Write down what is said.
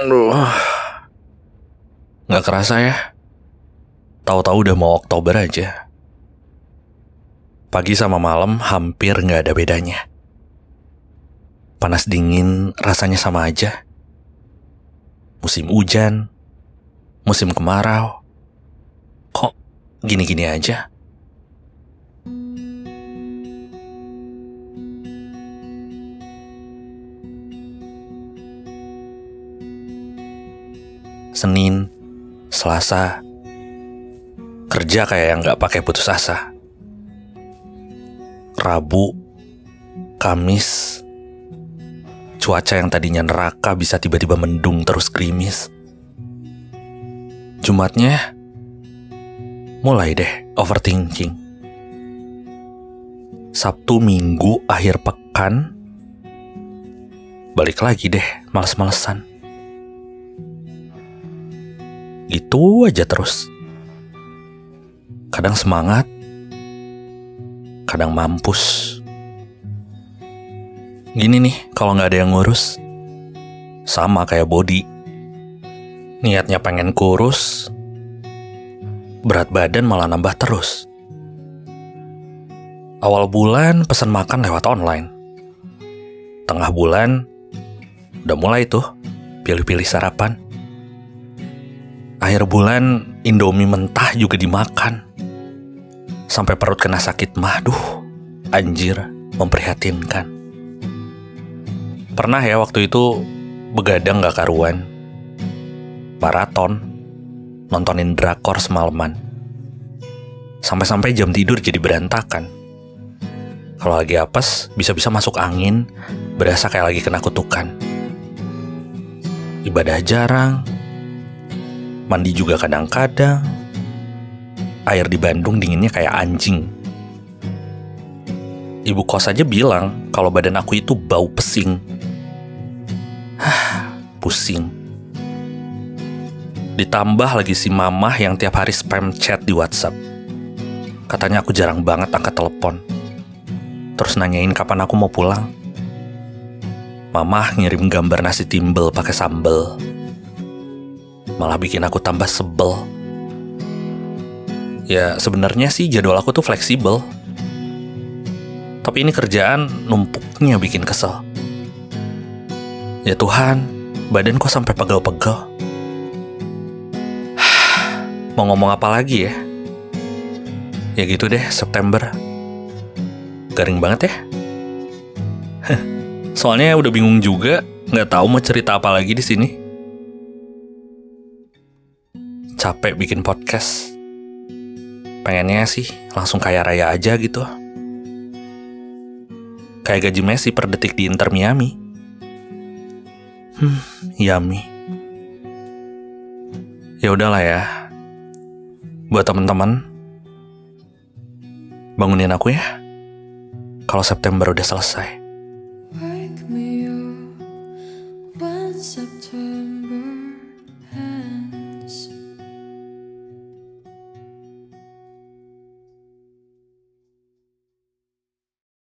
Aduh. Nggak kerasa ya. Tahu-tahu udah mau Oktober aja. Pagi sama malam hampir nggak ada bedanya. Panas dingin rasanya sama aja. Musim hujan, musim kemarau. Kok gini-gini aja? Senin, Selasa, kerja kayak yang nggak pakai putus asa. Rabu, Kamis, cuaca yang tadinya neraka bisa tiba-tiba mendung terus gerimis. Jumatnya, mulai deh overthinking. Sabtu, Minggu, akhir pekan, balik lagi deh males-malesan. Gitu aja terus. Kadang semangat, kadang mampus. Gini nih, kalau nggak ada yang ngurus, sama kayak body. Niatnya pengen kurus, berat badan malah nambah terus. Awal bulan pesan makan lewat online. Tengah bulan, udah mulai tuh pilih-pilih sarapan. Akhir bulan, Indomie mentah juga dimakan. Sampai perut kena sakit mah, duh, anjir, memprihatinkan. Pernah ya waktu itu begadang gak karuan. Maraton, nontonin drakor semalaman. Sampai-sampai jam tidur jadi berantakan. Kalau lagi apes, bisa-bisa masuk angin, berasa kayak lagi kena kutukan. Ibadah jarang, mandi juga kadang-kadang. Air di Bandung dinginnya kayak anjing. Ibu kos aja bilang kalau badan aku itu bau pesing. Hah, pusing. Ditambah lagi si mamah yang tiap hari spam chat di WhatsApp. Katanya aku jarang banget angkat telepon. Terus nanyain kapan aku mau pulang. Mamah ngirim gambar nasi timbel pakai sambel malah bikin aku tambah sebel. Ya sebenarnya sih jadwal aku tuh fleksibel. Tapi ini kerjaan numpuknya bikin kesel. Ya Tuhan, badan kok sampai pegel-pegel. Mau ngomong apa lagi ya? Ya gitu deh, September. Garing banget ya. Soalnya udah bingung juga, nggak tahu mau cerita apa lagi di sini capek bikin podcast. Pengennya sih langsung kaya raya aja gitu. Kayak gaji Messi per detik di Inter Miami. Hmm, yummy. Ya udahlah ya. Buat teman-teman, bangunin aku ya. Kalau September udah selesai.